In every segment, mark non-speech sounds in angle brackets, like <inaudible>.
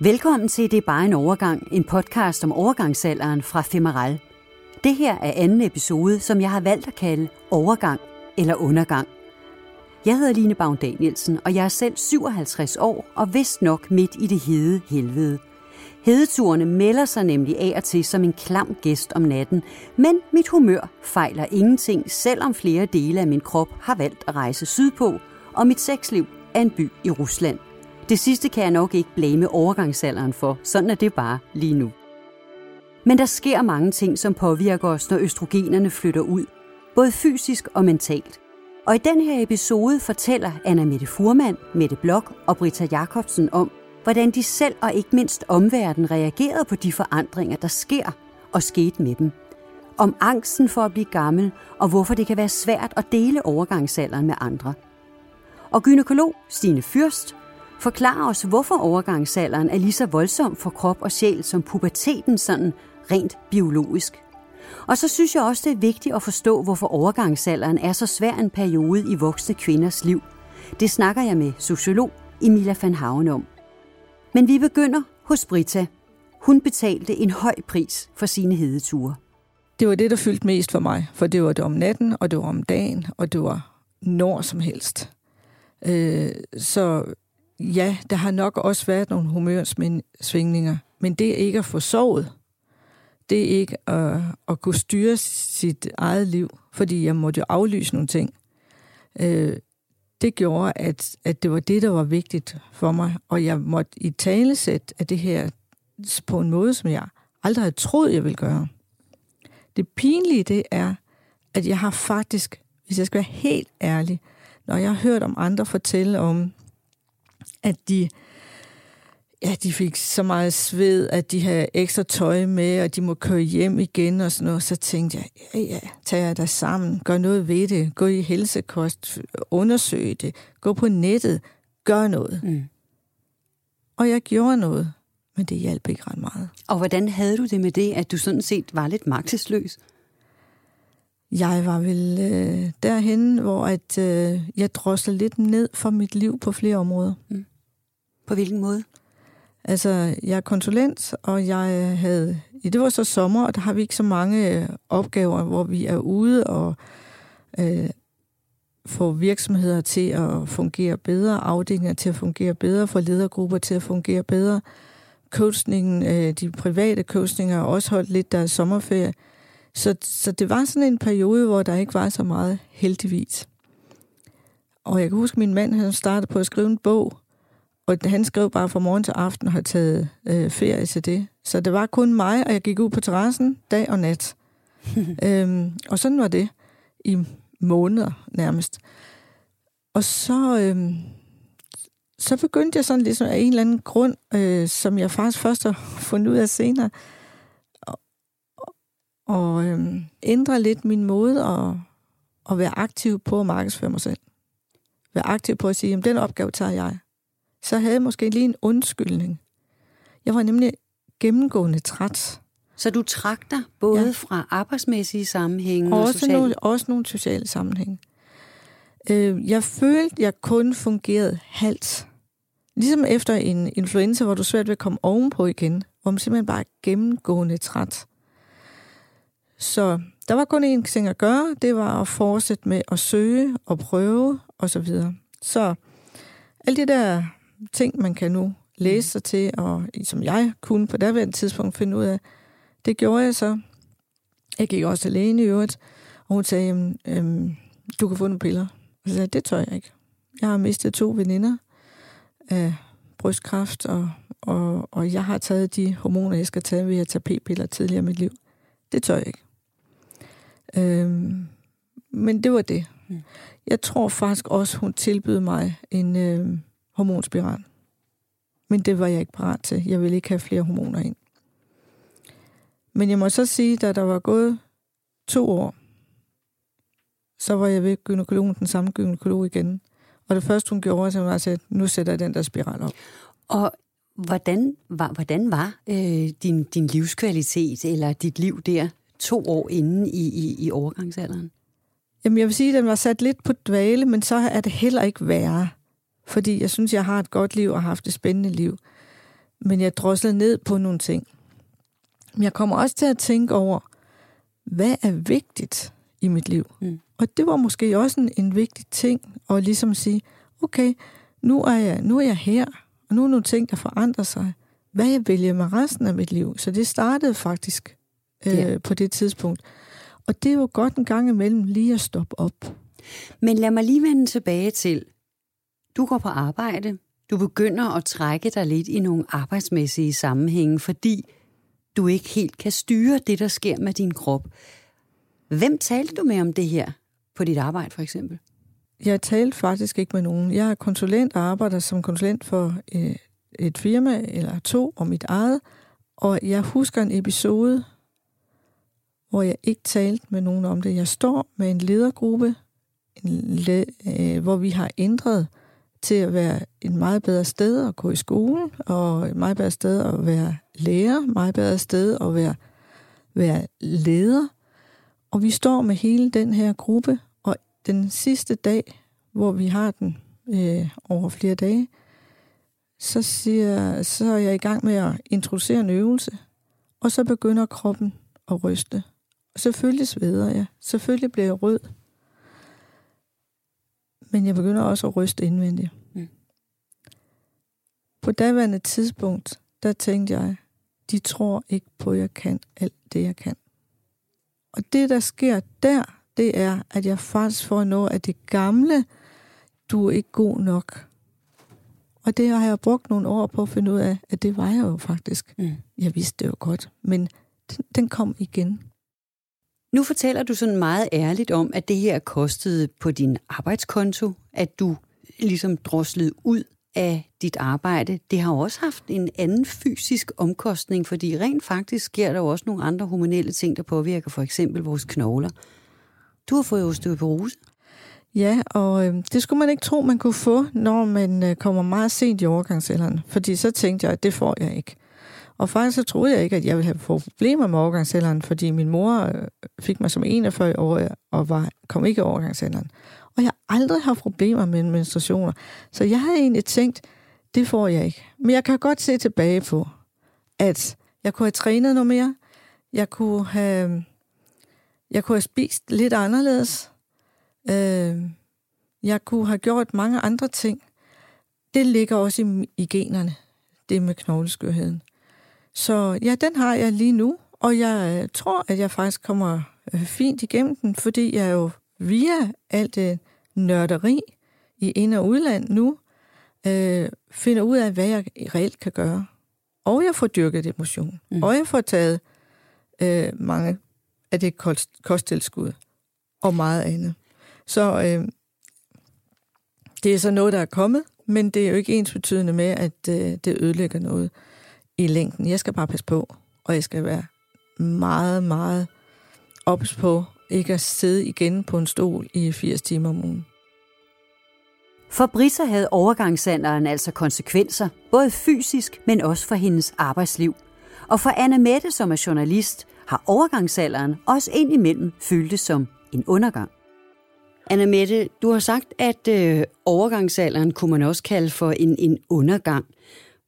Velkommen til Det er bare en overgang, en podcast om overgangsalderen fra Femeral. Det her er anden episode, som jeg har valgt at kalde Overgang eller Undergang. Jeg hedder Line Baum Danielsen, og jeg er selv 57 år og vist nok midt i det hede helvede. Hedeturene melder sig nemlig af og til som en klam gæst om natten, men mit humør fejler ingenting, selvom flere dele af min krop har valgt at rejse sydpå, og mit sexliv er en by i Rusland. Det sidste kan jeg nok ikke blame overgangsalderen for, sådan er det bare lige nu. Men der sker mange ting, som påvirker os, når østrogenerne flytter ud, både fysisk og mentalt. Og i den her episode fortæller Anna Mette Furman, Mette Blok og Britta Jacobsen om, hvordan de selv og ikke mindst omverdenen reagerede på de forandringer, der sker og skete med dem. Om angsten for at blive gammel, og hvorfor det kan være svært at dele overgangsalderen med andre. Og gynekolog Stine Fyrst forklarer os, hvorfor overgangsalderen er lige så voldsom for krop og sjæl som puberteten sådan rent biologisk. Og så synes jeg også, det er vigtigt at forstå, hvorfor overgangsalderen er så svær en periode i voksne kvinders liv. Det snakker jeg med sociolog Emilia van Haven om. Men vi begynder hos Brita. Hun betalte en høj pris for sine hedeture. Det var det, der fyldte mest for mig, for det var det om natten, og det var om dagen, og det var når som helst. Øh, så ja, der har nok også været nogle humørsvingninger, men det er ikke at få sovet. Det er ikke at, at kunne styre sit eget liv, fordi jeg måtte jo aflyse nogle ting. Øh, det gjorde, at, at det var det, der var vigtigt for mig, og jeg måtte i talesæt af det her på en måde, som jeg aldrig havde troet, jeg ville gøre. Det pinlige, det er, at jeg har faktisk, hvis jeg skal være helt ærlig, når jeg har hørt om andre fortælle om, at de, ja, de fik så meget sved, at de havde ekstra tøj med, og de må køre hjem igen og sådan noget, så tænkte jeg, ja, ja, tag jer dig sammen, gør noget ved det, gå i helsekost, undersøg det, gå på nettet, gør noget. Mm. Og jeg gjorde noget, men det hjalp ikke ret meget. Og hvordan havde du det med det, at du sådan set var lidt magtesløs? Jeg var vel øh, derhen, hvor at, øh, jeg drosler lidt ned for mit liv på flere områder. Mm. På hvilken måde? Altså, jeg er konsulent, og jeg havde... Det var så sommer, og der har vi ikke så mange øh, opgaver, hvor vi er ude og øh, få virksomheder til at fungere bedre, afdelinger til at fungere bedre, få ledergrupper til at fungere bedre. Coachningen, øh, de private coachninger har også holdt lidt deres sommerferie. Så, så det var sådan en periode, hvor der ikke var så meget heldigvis. Og jeg kan huske, at min mand han startede på at skrive en bog, og han skrev bare fra morgen til aften og har taget øh, ferie til det. Så det var kun mig, og jeg gik ud på terrassen dag og nat. <laughs> øhm, og sådan var det i måneder nærmest. Og så, øhm, så begyndte jeg sådan ligesom af en eller anden grund, øh, som jeg faktisk først har fundet ud af senere, og øhm, ændre lidt min måde at, at være aktiv på at markedsføre mig selv. Være aktiv på at sige, at den opgave tager jeg. Så havde jeg måske lige en undskyldning. Jeg var nemlig gennemgående træt. Så du trak dig både ja. fra arbejdsmæssige sammenhænge og, og sociale? Nogle, også nogle sociale sammenhænge. Øh, jeg følte, jeg kun fungerede halvt. Ligesom efter en influenza, hvor du svært ved at komme ovenpå igen, hvor man simpelthen bare er gennemgående træt. Så der var kun én ting at gøre, det var at fortsætte med at søge og prøve osv. Så, videre. så alle de der ting, man kan nu læse sig til, og som jeg kunne på daværende tidspunkt finde ud af, det gjorde jeg så. Jeg gik også alene i øvrigt, og hun sagde, øhm, du kan få nogle piller. Og så sagde jeg, det tør jeg ikke. Jeg har mistet to veninder af brystkræft, og, og, og jeg har taget de hormoner, jeg skal tage ved at tage p-piller tidligere i mit liv. Det tør jeg ikke. Øhm, men det var det. Mm. Jeg tror faktisk også, hun tilbød mig en øhm, hormonspiral. Men det var jeg ikke parat til. Jeg ville ikke have flere hormoner ind. Men jeg må så sige, da der var gået to år, så var jeg ved gynekologen, den samme gynekolog igen. Og det første, hun gjorde, så var at nu sætter jeg den der spiral op. Og hvordan var, hvordan var øh, din, din livskvalitet, eller dit liv der, to år inden i, i, i overgangsalderen? Jamen, jeg vil sige, at den var sat lidt på dvale, men så er det heller ikke værre. Fordi jeg synes, jeg har et godt liv og har haft et spændende liv. Men jeg drosler ned på nogle ting. Men jeg kommer også til at tænke over, hvad er vigtigt i mit liv? Mm. Og det var måske også en, en vigtig ting at ligesom sige, okay, nu er, jeg, nu er jeg her, og nu er nogle ting, der forandrer sig. Hvad jeg vælger med resten af mit liv? Så det startede faktisk øh, ja. på det tidspunkt. Og det er jo godt en gang imellem lige at stoppe op. Men lad mig lige vende tilbage til, du går på arbejde, du begynder at trække dig lidt i nogle arbejdsmæssige sammenhænge, fordi du ikke helt kan styre det, der sker med din krop. Hvem talte du med om det her på dit arbejde, for eksempel? Jeg talte faktisk ikke med nogen. Jeg er konsulent og arbejder som konsulent for øh, et firma eller to og mit eget. Og jeg husker en episode, hvor jeg ikke talte med nogen om det. Jeg står med en ledergruppe, en le, øh, hvor vi har ændret til at være et meget bedre sted at gå i skole, og et meget bedre sted at være lærer, et meget bedre sted at være, være leder. Og vi står med hele den her gruppe, og den sidste dag, hvor vi har den øh, over flere dage, så, siger, så er jeg i gang med at introducere en øvelse, og så begynder kroppen at ryste. Selvfølgelig sveder jeg. Selvfølgelig bliver jeg rød. Men jeg begynder også at ryste indvendigt. Mm. På daværende tidspunkt, der tænkte jeg, de tror ikke på, at jeg kan alt det, jeg kan. Og det, der sker der, det er, at jeg faktisk får noget af det gamle, du er ikke god nok. Og det har jeg brugt nogle år på at finde ud af, at det var jeg jo faktisk. Mm. Jeg vidste det jo godt, men den, den kom igen. Nu fortæller du sådan meget ærligt om, at det her kostede på din arbejdskonto, at du ligesom droslede ud af dit arbejde. Det har også haft en anden fysisk omkostning, fordi rent faktisk sker der jo også nogle andre hormonelle ting, der påvirker for eksempel vores knogler. Du har fået osteoporose. Ja, og øh, det skulle man ikke tro, man kunne få, når man øh, kommer meget sent i overgangsalderen. Fordi så tænkte jeg, at det får jeg ikke. Og faktisk så troede jeg ikke, at jeg ville have problemer med overgangsalderen, fordi min mor øh, fik mig som 41 år og var, kom ikke i overgangsalderen. Og jeg har aldrig haft problemer med menstruationer. Så jeg havde egentlig tænkt, det får jeg ikke. Men jeg kan godt se tilbage på, at jeg kunne have trænet noget mere. Jeg kunne have, jeg kunne have spist lidt anderledes. Øh, jeg kunne have gjort mange andre ting. Det ligger også i, i generne, det med knogleskørheden. Så ja, den har jeg lige nu, og jeg øh, tror, at jeg faktisk kommer øh, fint igennem den, fordi jeg jo via alt det nørderi i ind- og udland nu, øh, finder ud af, hvad jeg reelt kan gøre. Og jeg får dyrket emotion. Mm. Og jeg får taget øh, mange af det kost, kosttilskud. Og meget andet. Så øh, det er så noget, der er kommet, men det er jo ikke ens betydende med, at øh, det ødelægger noget i længden. Jeg skal bare passe på, og jeg skal være meget, meget ops på ikke at sidde igen på en stol i 80 timer om ugen. For Brita havde overgangsalderen altså konsekvenser, både fysisk, men også for hendes arbejdsliv. Og for Anne Mette, som er journalist, har overgangsalderen også indimellem føltes som en undergang. Anna Mette, du har sagt, at øh, overgangsalderen kunne man også kalde for en, en undergang.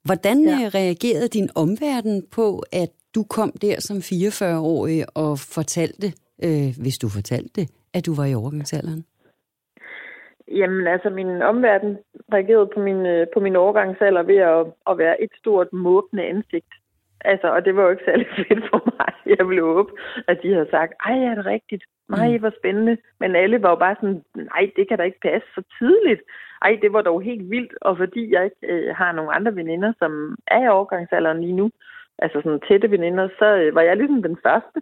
Hvordan ja. Øh, reagerede din omverden på, at du kom der som 44-årig og fortalte, øh, hvis du fortalte det, at du var i overgangsalderen? Jamen altså, min omverden reagerede på min, øh, på min overgangsalder ved at, at være et stort måbende ansigt. Altså, og det var jo ikke særlig fedt for mig. <laughs> Jeg blev håbe, at de havde sagt, ej, er det rigtigt? Nej, mm. hvor spændende. Men alle var jo bare sådan, nej, det kan da ikke passe så tidligt. Ej, det var dog helt vildt. Og fordi jeg ikke øh, har nogle andre veninder, som er i overgangsalderen lige nu, altså sådan tætte veninder, så øh, var jeg ligesom den første.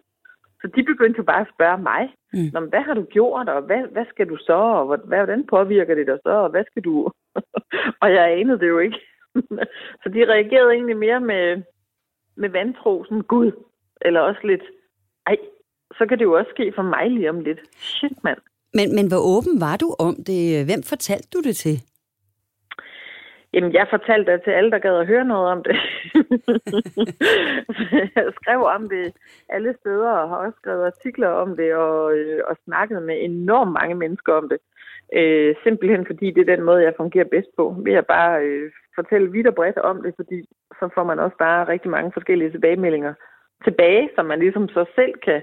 Så de begyndte jo bare at spørge mig, mm. Nå, hvad har du gjort, og hvad, hvad skal du så, og hvad, hvordan påvirker det dig så, og hvad skal du... <laughs> og jeg anede det jo ikke. <laughs> så de reagerede egentlig mere med, med vantro, sådan, gud, eller også lidt, ej, så kan det jo også ske for mig lige om lidt. Shit, mand. Men, men hvor åben var du om det? Hvem fortalte du det til? Jamen, jeg fortalte det til alle, der gad at høre noget om det. <laughs> jeg skrev om det alle steder, og har også skrevet artikler om det, og, øh, og snakket med enormt mange mennesker om det. Øh, simpelthen fordi det er den måde, jeg fungerer bedst på. Ved at bare øh, fortælle vidt og bredt om det, fordi så får man også bare rigtig mange forskellige tilbagemeldinger tilbage, som man ligesom så selv kan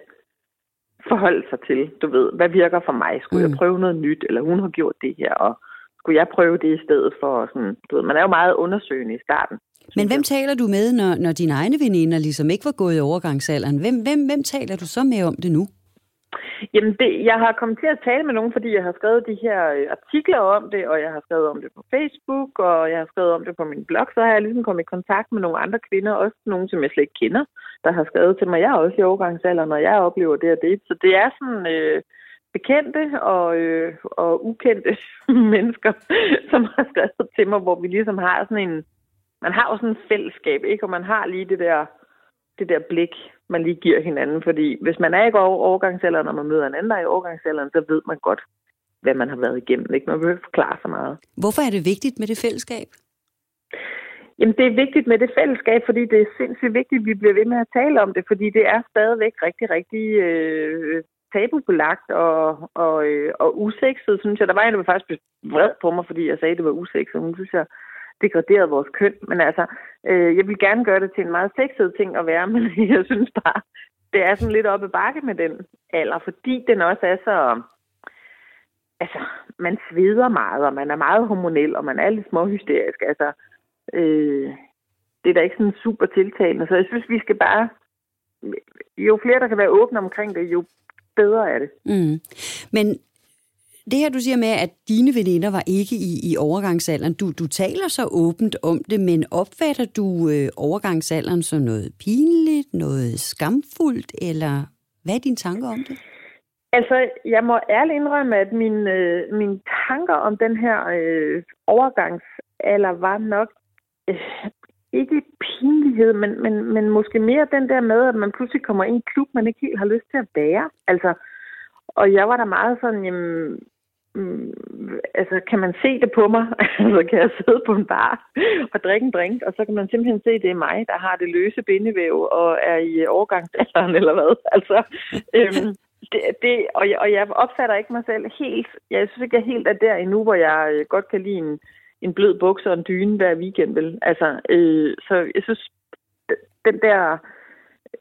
forholde sig til. Du ved, hvad virker for mig? Skulle mm. jeg prøve noget nyt? Eller hun har gjort det her, og skulle jeg prøve det i stedet for? Sådan, du ved, man er jo meget undersøgende i starten. Men hvem taler du med, når, når dine egne veninder ligesom ikke var gået i overgangsalderen? Hvem, hvem, hvem taler du så med om det nu? Jamen, det, jeg har kommet til at tale med nogen, fordi jeg har skrevet de her øh, artikler om det, og jeg har skrevet om det på Facebook, og jeg har skrevet om det på min blog, så har jeg ligesom kommet i kontakt med nogle andre kvinder, også nogle, som jeg slet ikke kender, der har skrevet til mig. Jeg er også i overgangsalderen, når jeg oplever det og det. Så det er sådan øh, bekendte og, øh, og ukendte <laughs> mennesker, som har skrevet til mig, hvor vi ligesom har sådan en... Man har jo sådan en fællesskab, ikke? Og man har lige det der, det der blik, man lige giver hinanden. Fordi hvis man er i overgangsalderen, når man møder en anden, der er i overgangsalderen, så ved man godt, hvad man har været igennem. Ikke? Man behøver forklare så meget. Hvorfor er det vigtigt med det fællesskab? Jamen, det er vigtigt med det fællesskab, fordi det er sindssygt vigtigt, at vi bliver ved med at tale om det, fordi det er stadigvæk rigtig, rigtig øh, tabubelagt og, og, øh, og usekset, synes jeg. Der var en, der var faktisk vred på mig, fordi jeg sagde, at det var usekset. Hun synes, jeg degraderede vores køn. Men altså, øh, jeg vil gerne gøre det til en meget sexet ting at være, <laughs> men jeg synes bare, det er sådan lidt oppe bakke med den alder, fordi den også er så... Altså, man sveder meget, og man er meget hormonel, og man er lidt småhysterisk. Altså, øh, det er da ikke sådan super tiltalende. Så jeg synes, vi skal bare... Jo flere, der kan være åbne omkring det, jo bedre er det. Mm. Men det her, du siger med, at dine veninder var ikke i, i overgangsalderen, du, du taler så åbent om det, men opfatter du øh, overgangsalderen som noget pinligt, noget skamfuldt, eller hvad er dine tanker om det? Altså, jeg må ærligt indrømme, at mine, øh, mine tanker om den her øh, overgangsalder var nok øh, ikke pinlighed, men, men, men måske mere den der med, at man pludselig kommer ind i en klub, man ikke helt har lyst til at være. Altså, og jeg var der meget sådan, jamen, mm, altså, kan man se det på mig? <laughs> altså, kan jeg sidde på en bar og drikke en drink, og så kan man simpelthen se, at det er mig, der har det løse bindevæv og er i overgangsalderen, eller hvad? Altså, øhm, det, det, og, jeg, og jeg opfatter ikke mig selv helt, jeg synes ikke, jeg helt er der endnu, hvor jeg øh, godt kan lide en, en blød bukser og en dyne hver weekend, vel? Altså, øh, så jeg synes, den der,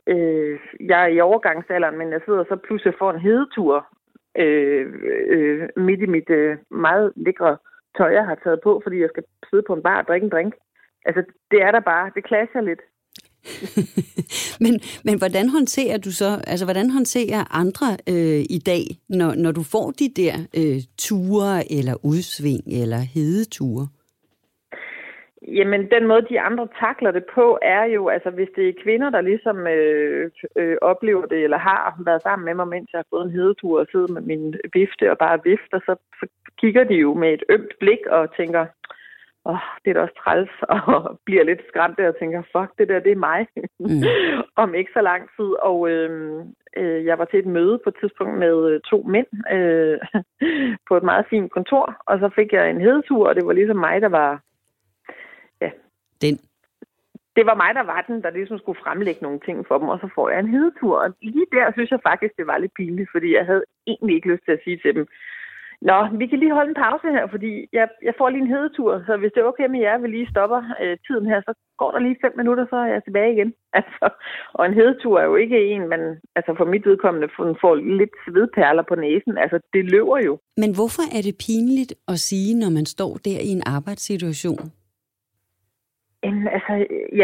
øh, jeg er i overgangsalderen, men jeg sidder så pludselig for en hedetur øh, øh, midt i mit øh, meget lækre tøj, jeg har taget på, fordi jeg skal sidde på en bar og drikke en drink. Altså, det er der bare. Det klasser lidt. <laughs> men, men hvordan håndterer du så, altså hvordan håndterer andre øh, i dag, når, når du får de der øh, ture eller udsving eller hedeture? Jamen, den måde, de andre takler det på, er jo, altså hvis det er kvinder, der ligesom øh, øh, oplever det, eller har været sammen med mig, mens jeg har fået en hedetur og sidder med min vifte og bare vifter, så, så kigger de jo med et ømt blik og tænker, oh, det er da også træls, <laughs> og bliver lidt skræmt og tænker, fuck, det der, det er mig, mm. <laughs> om ikke så lang tid. Og øh, øh, jeg var til et møde på et tidspunkt med øh, to mænd øh, <laughs> på et meget fint kontor, og så fik jeg en hedetur, og det var ligesom mig, der var ja. Den? Det var mig, der var den, der ligesom skulle fremlægge nogle ting for dem, og så får jeg en hedetur. Og lige der synes jeg faktisk, det var lidt pinligt, fordi jeg havde egentlig ikke lyst til at sige til dem, Nå, vi kan lige holde en pause her, fordi jeg, jeg får lige en hedetur, så hvis det er okay med jer, vi lige stopper øh, tiden her, så går der lige fem minutter, så er jeg tilbage igen. <laughs> Altså, og en hedetur er jo ikke en, man altså for mit vedkommende får lidt svedperler på næsen. Altså, det løber jo. Men hvorfor er det pinligt at sige, når man står der i en arbejdssituation? Jamen, altså,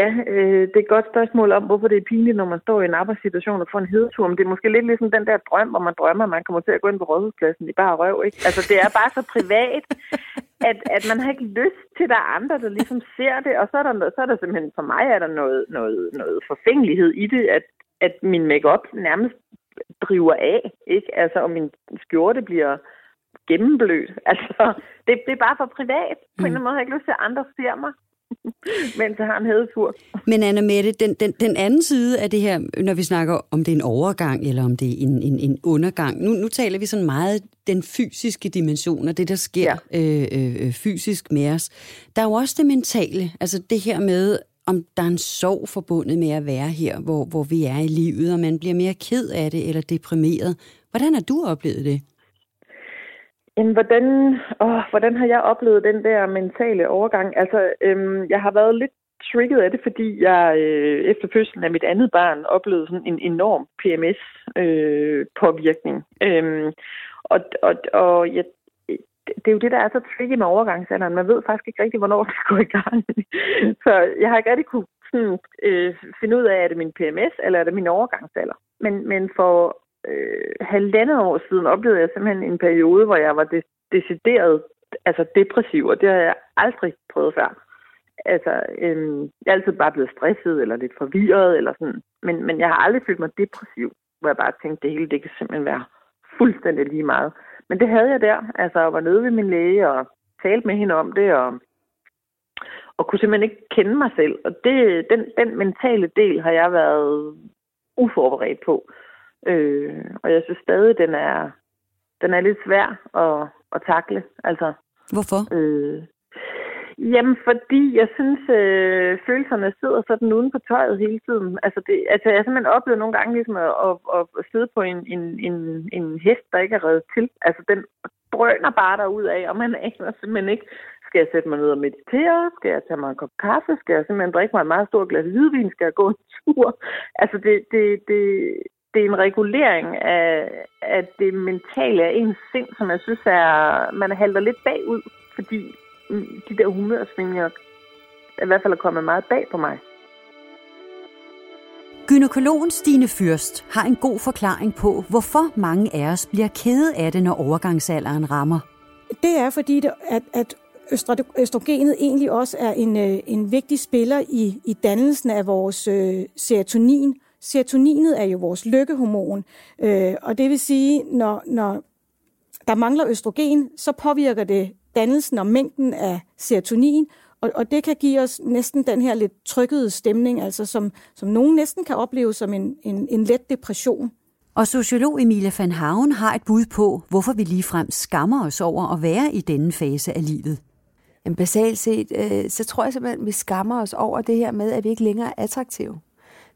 ja, øh, det er et godt spørgsmål om, hvorfor det er pinligt, når man står i en arbejdssituation og får en hedetur. Men det er måske lidt ligesom den der drøm, hvor man drømmer, at man kommer til at gå ind på rådhuspladsen i bare røv, ikke? Altså, det er bare så privat, at, at man har ikke lyst til, at der er andre, der ligesom ser det. Og så er der, noget, så er der simpelthen, for mig er der noget, noget, noget forfængelighed i det, at, at min makeup nærmest driver af, ikke? Altså, og min skjorte bliver gennemblødt. Altså, det, det er bare for privat. På en eller anden måde har jeg ikke lyst til, at andre ser mig. <laughs> mens jeg har en hedetur. Men Anna Mette, den, den, den anden side af det her, når vi snakker om det er en overgang, eller om det er en, en, en undergang, nu, nu taler vi sådan meget den fysiske dimension, og det, der sker ja. øh, øh, fysisk med os. Der er jo også det mentale, altså det her med, om der er en sorg forbundet med at være her, hvor, hvor vi er i livet, og man bliver mere ked af det eller deprimeret. Hvordan har du oplevet det? Jamen, hvordan, åh, hvordan har jeg oplevet den der mentale overgang? Altså, øhm, jeg har været lidt trigget af det, fordi jeg øh, efter fødslen af mit andet barn oplevede sådan en enorm PMS-påvirkning. Øh, øhm, og og, og jeg, det er jo det, der er så tricky med overgangsalderen. Man ved faktisk ikke rigtig, hvornår det går i gang. <laughs> så jeg har ikke rigtig kunne sådan, øh, finde ud af, er det min PMS, eller er det min overgangsalder. Men, men for øh, halvandet år siden oplevede jeg simpelthen en periode, hvor jeg var de- decideret altså depressiv, og det har jeg aldrig prøvet før. Altså, øh, jeg er altid bare blevet stresset, eller lidt forvirret, eller sådan. Men, men jeg har aldrig følt mig depressiv, hvor jeg bare tænkte, det hele det kan simpelthen være fuldstændig lige meget. Men det havde jeg der. Altså, jeg var nede ved min læge og talte med hende om det, og, og kunne simpelthen ikke kende mig selv. Og det, den, den mentale del har jeg været uforberedt på. Øh, og jeg synes stadig, den er, den er lidt svær at, at takle. Altså, Hvorfor? Øh, jamen, fordi jeg synes, øh, følelserne sidder sådan uden på tøjet hele tiden. Altså, det, altså jeg har simpelthen oplevet nogle gange ligesom at, at, at, sidde på en, en, en, en hest, der ikke er reddet til. Altså, den drøner bare derud af, og man aner simpelthen ikke, skal jeg sætte mig ned og meditere? Skal jeg tage mig en kop kaffe? Skal jeg simpelthen drikke mig et meget stort glas hvidvin? Skal jeg gå en tur? Altså, det, det, det, det er en regulering af, af det mentale af ens sind, som jeg synes er, man halter lidt bagud, fordi de der humørsvingninger i hvert fald er kommet meget bag på mig. Gynækologen Stine Fyrst har en god forklaring på, hvorfor mange af os bliver kede af det, når overgangsalderen rammer. Det er fordi, det, at, at østrogenet egentlig også er en, øh, en vigtig spiller i, i dannelsen af vores øh, serotonin. Serotoninet er jo vores lykkehormon, øh, og det vil sige, når, når der mangler østrogen, så påvirker det dannelsen og mængden af serotonin, og, og det kan give os næsten den her lidt trykkede stemning, altså som, som nogen næsten kan opleve som en, en, en let depression. Og sociolog Emilia van Haven har et bud på, hvorfor vi ligefrem skammer os over at være i denne fase af livet. Men basalt set, øh, så tror jeg simpelthen, at vi skammer os over det her med, at vi ikke længere er attraktive.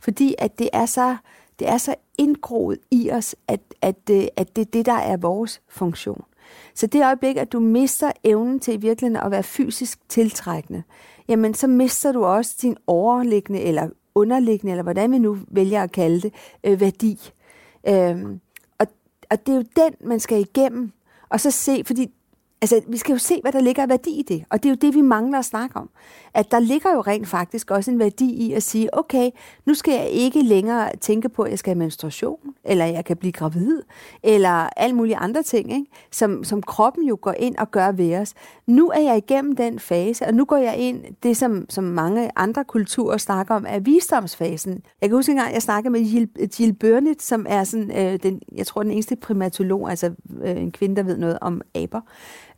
Fordi at det er så, det er så indgroet i os, at, at, øh, at det er det, der er vores funktion. Så det øjeblik, at du mister evnen til i virkeligheden at være fysisk tiltrækkende, jamen så mister du også din overliggende eller underliggende, eller hvordan vi nu vælger at kalde det, øh, værdi. Øhm, og, og det er jo den, man skal igennem, og så se, fordi altså, vi skal jo se, hvad der ligger af værdi i det, og det er jo det, vi mangler at snakke om. At der ligger jo rent faktisk også en værdi i at sige, okay, nu skal jeg ikke længere tænke på, at jeg skal have menstruation, eller jeg kan blive gravid, eller alle mulige andre ting, ikke? Som, som kroppen jo går ind og gør ved os. Nu er jeg igennem den fase, og nu går jeg ind, det som, som mange andre kulturer snakker om, er visdomsfasen. Jeg kan huske engang, jeg snakkede med Jill, Jill Burnett, som er sådan, øh, den, jeg tror, den eneste primatolog, altså øh, en kvinde, der ved noget om aber.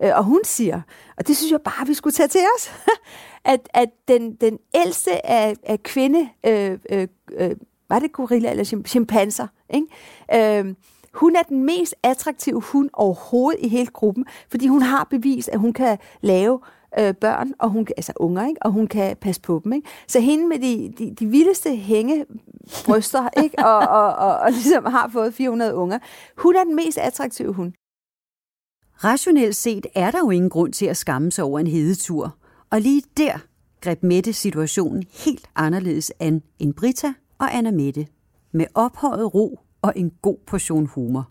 Øh, og hun siger, og det synes jeg bare, vi skulle tage til os, <laughs> at, at den, den ældste af, af kvinde, øh, øh, øh, var det gorilla eller chim- chimpanser, ikke? Øh, hun er den mest attraktive hund overhovedet i hele gruppen, fordi hun har bevist, at hun kan lave øh, børn, og hun, altså unger, ikke? og hun kan passe på dem. Ikke? Så hende med de, de, de vildeste hængebryster, <laughs> ikke? Og, og, og, og ligesom har fået 400 unger, hun er den mest attraktive hund. Rationelt set er der jo ingen grund til at skamme sig over en hedetur. Og lige der greb Mette situationen helt anderledes an end Brita og Anna Mette. Med ophøjet ro og en god portion humor.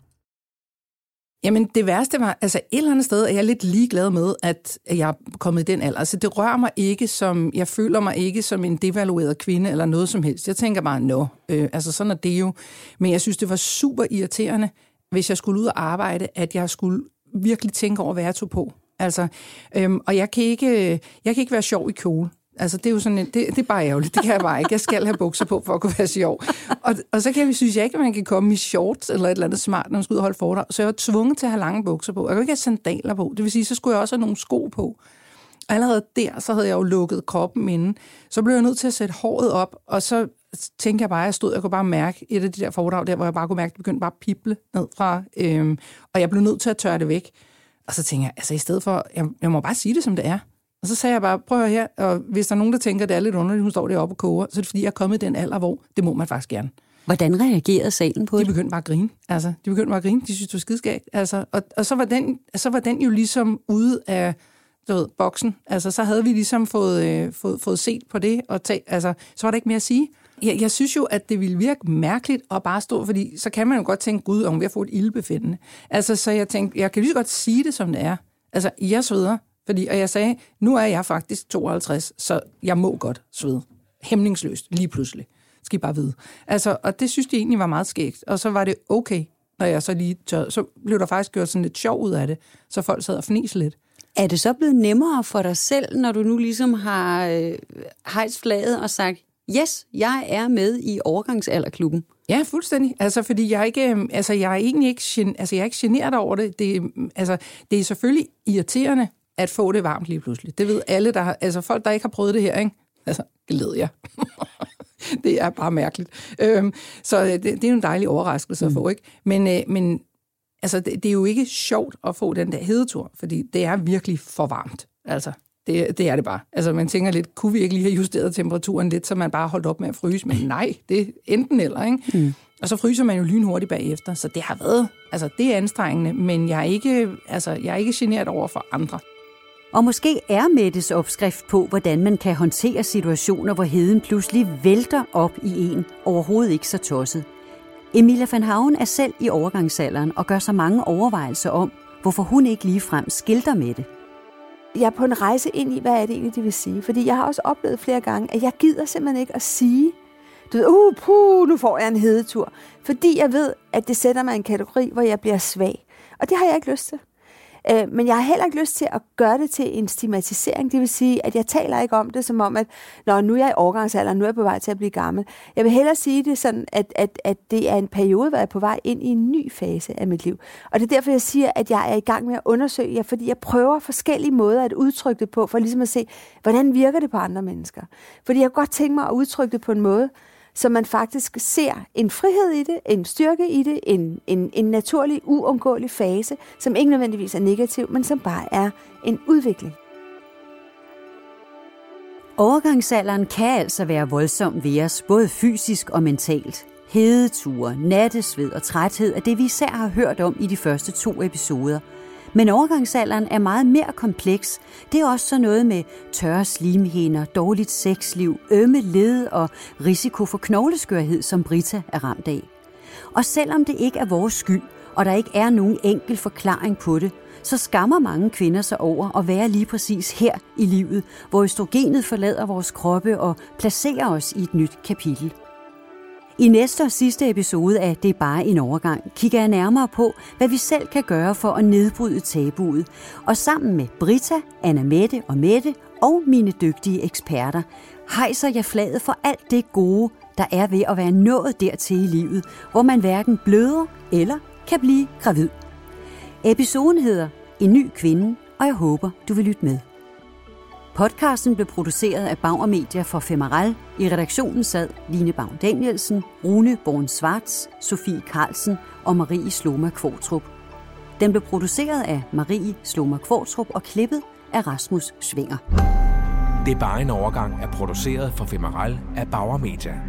Jamen det værste var, altså et eller andet sted er jeg lidt ligeglad med, at jeg er kommet i den alder. Altså det rører mig ikke som, jeg føler mig ikke som en devalueret kvinde eller noget som helst. Jeg tænker bare, nå, øh, altså sådan er det jo. Men jeg synes, det var super irriterende, hvis jeg skulle ud og arbejde, at jeg skulle virkelig tænke over, hvad jeg tog på. Altså, øhm, og jeg kan, ikke, øh, jeg kan ikke være sjov i kjole. Altså, det er jo sådan, det, det er bare ærgerligt. Det kan jeg bare ikke. Jeg skal have bukser på, for at kunne være sjov. Og, og så kan jeg, synes jeg ikke, at man kan komme i shorts eller et eller andet smart, når man skal ud og holde foredrag. Så jeg var tvunget til at have lange bukser på. Jeg kan ikke have sandaler på. Det vil sige, så skulle jeg også have nogle sko på. Og allerede der, så havde jeg jo lukket kroppen inden. Så blev jeg nødt til at sætte håret op, og så tænkte jeg bare, at jeg stod, jeg kunne bare mærke et af de der foredrag der, hvor jeg bare kunne mærke, at det begyndte bare at pible ned fra, øhm, og jeg blev nødt til at tørre det væk. Og så tænkte jeg, altså i stedet for, jeg, jeg må bare sige det, som det er. Og så sagde jeg bare, prøv her, og hvis der er nogen, der tænker, at det er lidt underligt, hun står deroppe og koger, så er det fordi, jeg er kommet i den alder, hvor det må man faktisk gerne. Hvordan reagerede salen på De det? begyndte bare at grine. Altså, de begyndte bare at grine. De synes, det var skidskægt. Altså, og, og så, var den, så var den jo ligesom ude af du ved, boksen. Altså, så havde vi ligesom fået, øh, fået, fået set på det, og tag, altså, så var der ikke mere at sige. Jeg, jeg synes jo, at det ville virke mærkeligt at bare stå, fordi så kan man jo godt tænke, gud, om vi har fået et ildbefindende. Altså, så jeg tænkte, jeg kan lige så godt sige det, som det er. Altså, jeg sveder. Fordi, og jeg sagde, nu er jeg faktisk 52, så jeg må godt svede. Hæmningsløst, lige pludselig. Skal I bare vide. Altså, og det synes de egentlig var meget skægt. Og så var det okay, når jeg så lige tør. Så blev der faktisk gjort sådan lidt sjov ud af det, så folk sad og fnis lidt. Er det så blevet nemmere for dig selv, når du nu ligesom har øh, hejst flaget og sagt, yes, jeg er med i overgangsalderklubben? Ja, fuldstændig. Altså, fordi jeg er ikke, øhm, altså, jeg er egentlig ikke, gen, altså, jeg er ikke generet over det. Det, øhm, altså, det er selvfølgelig irriterende at få det varmt lige pludselig. Det ved alle, der har, altså folk, der ikke har prøvet det her, ikke? Altså, glæder jeg. <laughs> det er bare mærkeligt. Øhm, så det, det er jo en dejlig overraskelse at få, ikke? Men, øh, men altså, det, det er jo ikke sjovt at få den der hedetur, fordi det er virkelig for varmt. Altså, det, det er det bare. Altså, man tænker lidt, kunne vi ikke lige have justeret temperaturen lidt, så man bare holdt op med at fryse? Men <laughs> nej, det enten eller, ikke? Mm. Og så fryser man jo lynhurtigt bagefter, så det har været, altså det er anstrengende, men jeg er ikke, altså, jeg er ikke generet over for andre. Og måske er Mettes opskrift på, hvordan man kan håndtere situationer, hvor heden pludselig vælter op i en, overhovedet ikke så tosset. Emilia van Haven er selv i overgangsalderen og gør sig mange overvejelser om, hvorfor hun ikke ligefrem skilter med det. Jeg er på en rejse ind i, hvad er det egentlig, de vil sige. Fordi jeg har også oplevet flere gange, at jeg gider simpelthen ikke at sige, du ved, uh, puh, nu får jeg en hedetur. Fordi jeg ved, at det sætter mig i en kategori, hvor jeg bliver svag. Og det har jeg ikke lyst til. Øh, men jeg har heller ikke lyst til at gøre det til en stigmatisering. Det vil sige, at jeg taler ikke om det som om, at Nå, nu er jeg i overgangsalderen, nu er jeg på vej til at blive gammel. Jeg vil hellere sige det sådan, at, at, at det er en periode, hvor jeg er på vej ind i en ny fase af mit liv. Og det er derfor, jeg siger, at jeg er i gang med at undersøge jer, fordi jeg prøver forskellige måder at udtrykke det på, for ligesom at se, hvordan virker det på andre mennesker. Fordi jeg kunne godt tænke mig at udtrykke det på en måde, så man faktisk ser en frihed i det, en styrke i det, en, en, en naturlig, uundgåelig fase, som ikke nødvendigvis er negativ, men som bare er en udvikling. Overgangsalderen kan altså være voldsom ved os, både fysisk og mentalt. Hedeture, nattesved og træthed er det, vi især har hørt om i de første to episoder. Men overgangsalderen er meget mere kompleks. Det er også så noget med tørre slimhinder, dårligt sexliv, ømme led og risiko for knogleskørhed, som Brita er ramt af. Og selvom det ikke er vores skyld, og der ikke er nogen enkel forklaring på det, så skammer mange kvinder sig over at være lige præcis her i livet, hvor østrogenet forlader vores kroppe og placerer os i et nyt kapitel. I næste og sidste episode af Det er bare en overgang kigger jeg nærmere på, hvad vi selv kan gøre for at nedbryde tabuet. Og sammen med Brita, Anna Mette og Mette og mine dygtige eksperter, hejser jeg flaget for alt det gode, der er ved at være nået dertil i livet, hvor man hverken bløder eller kan blive gravid. Episoden hedder En ny kvinde, og jeg håber, du vil lytte med. Podcasten blev produceret af Bauer Media for Femeral. I redaktionen sad Line Baum Danielsen, Rune Born Svarts, Sofie Carlsen og Marie Sloma Kvortrup. Den blev produceret af Marie Sloma Kvortrup og klippet af Rasmus Svinger. Det er bare en overgang er produceret for Femeral af Bauer Media.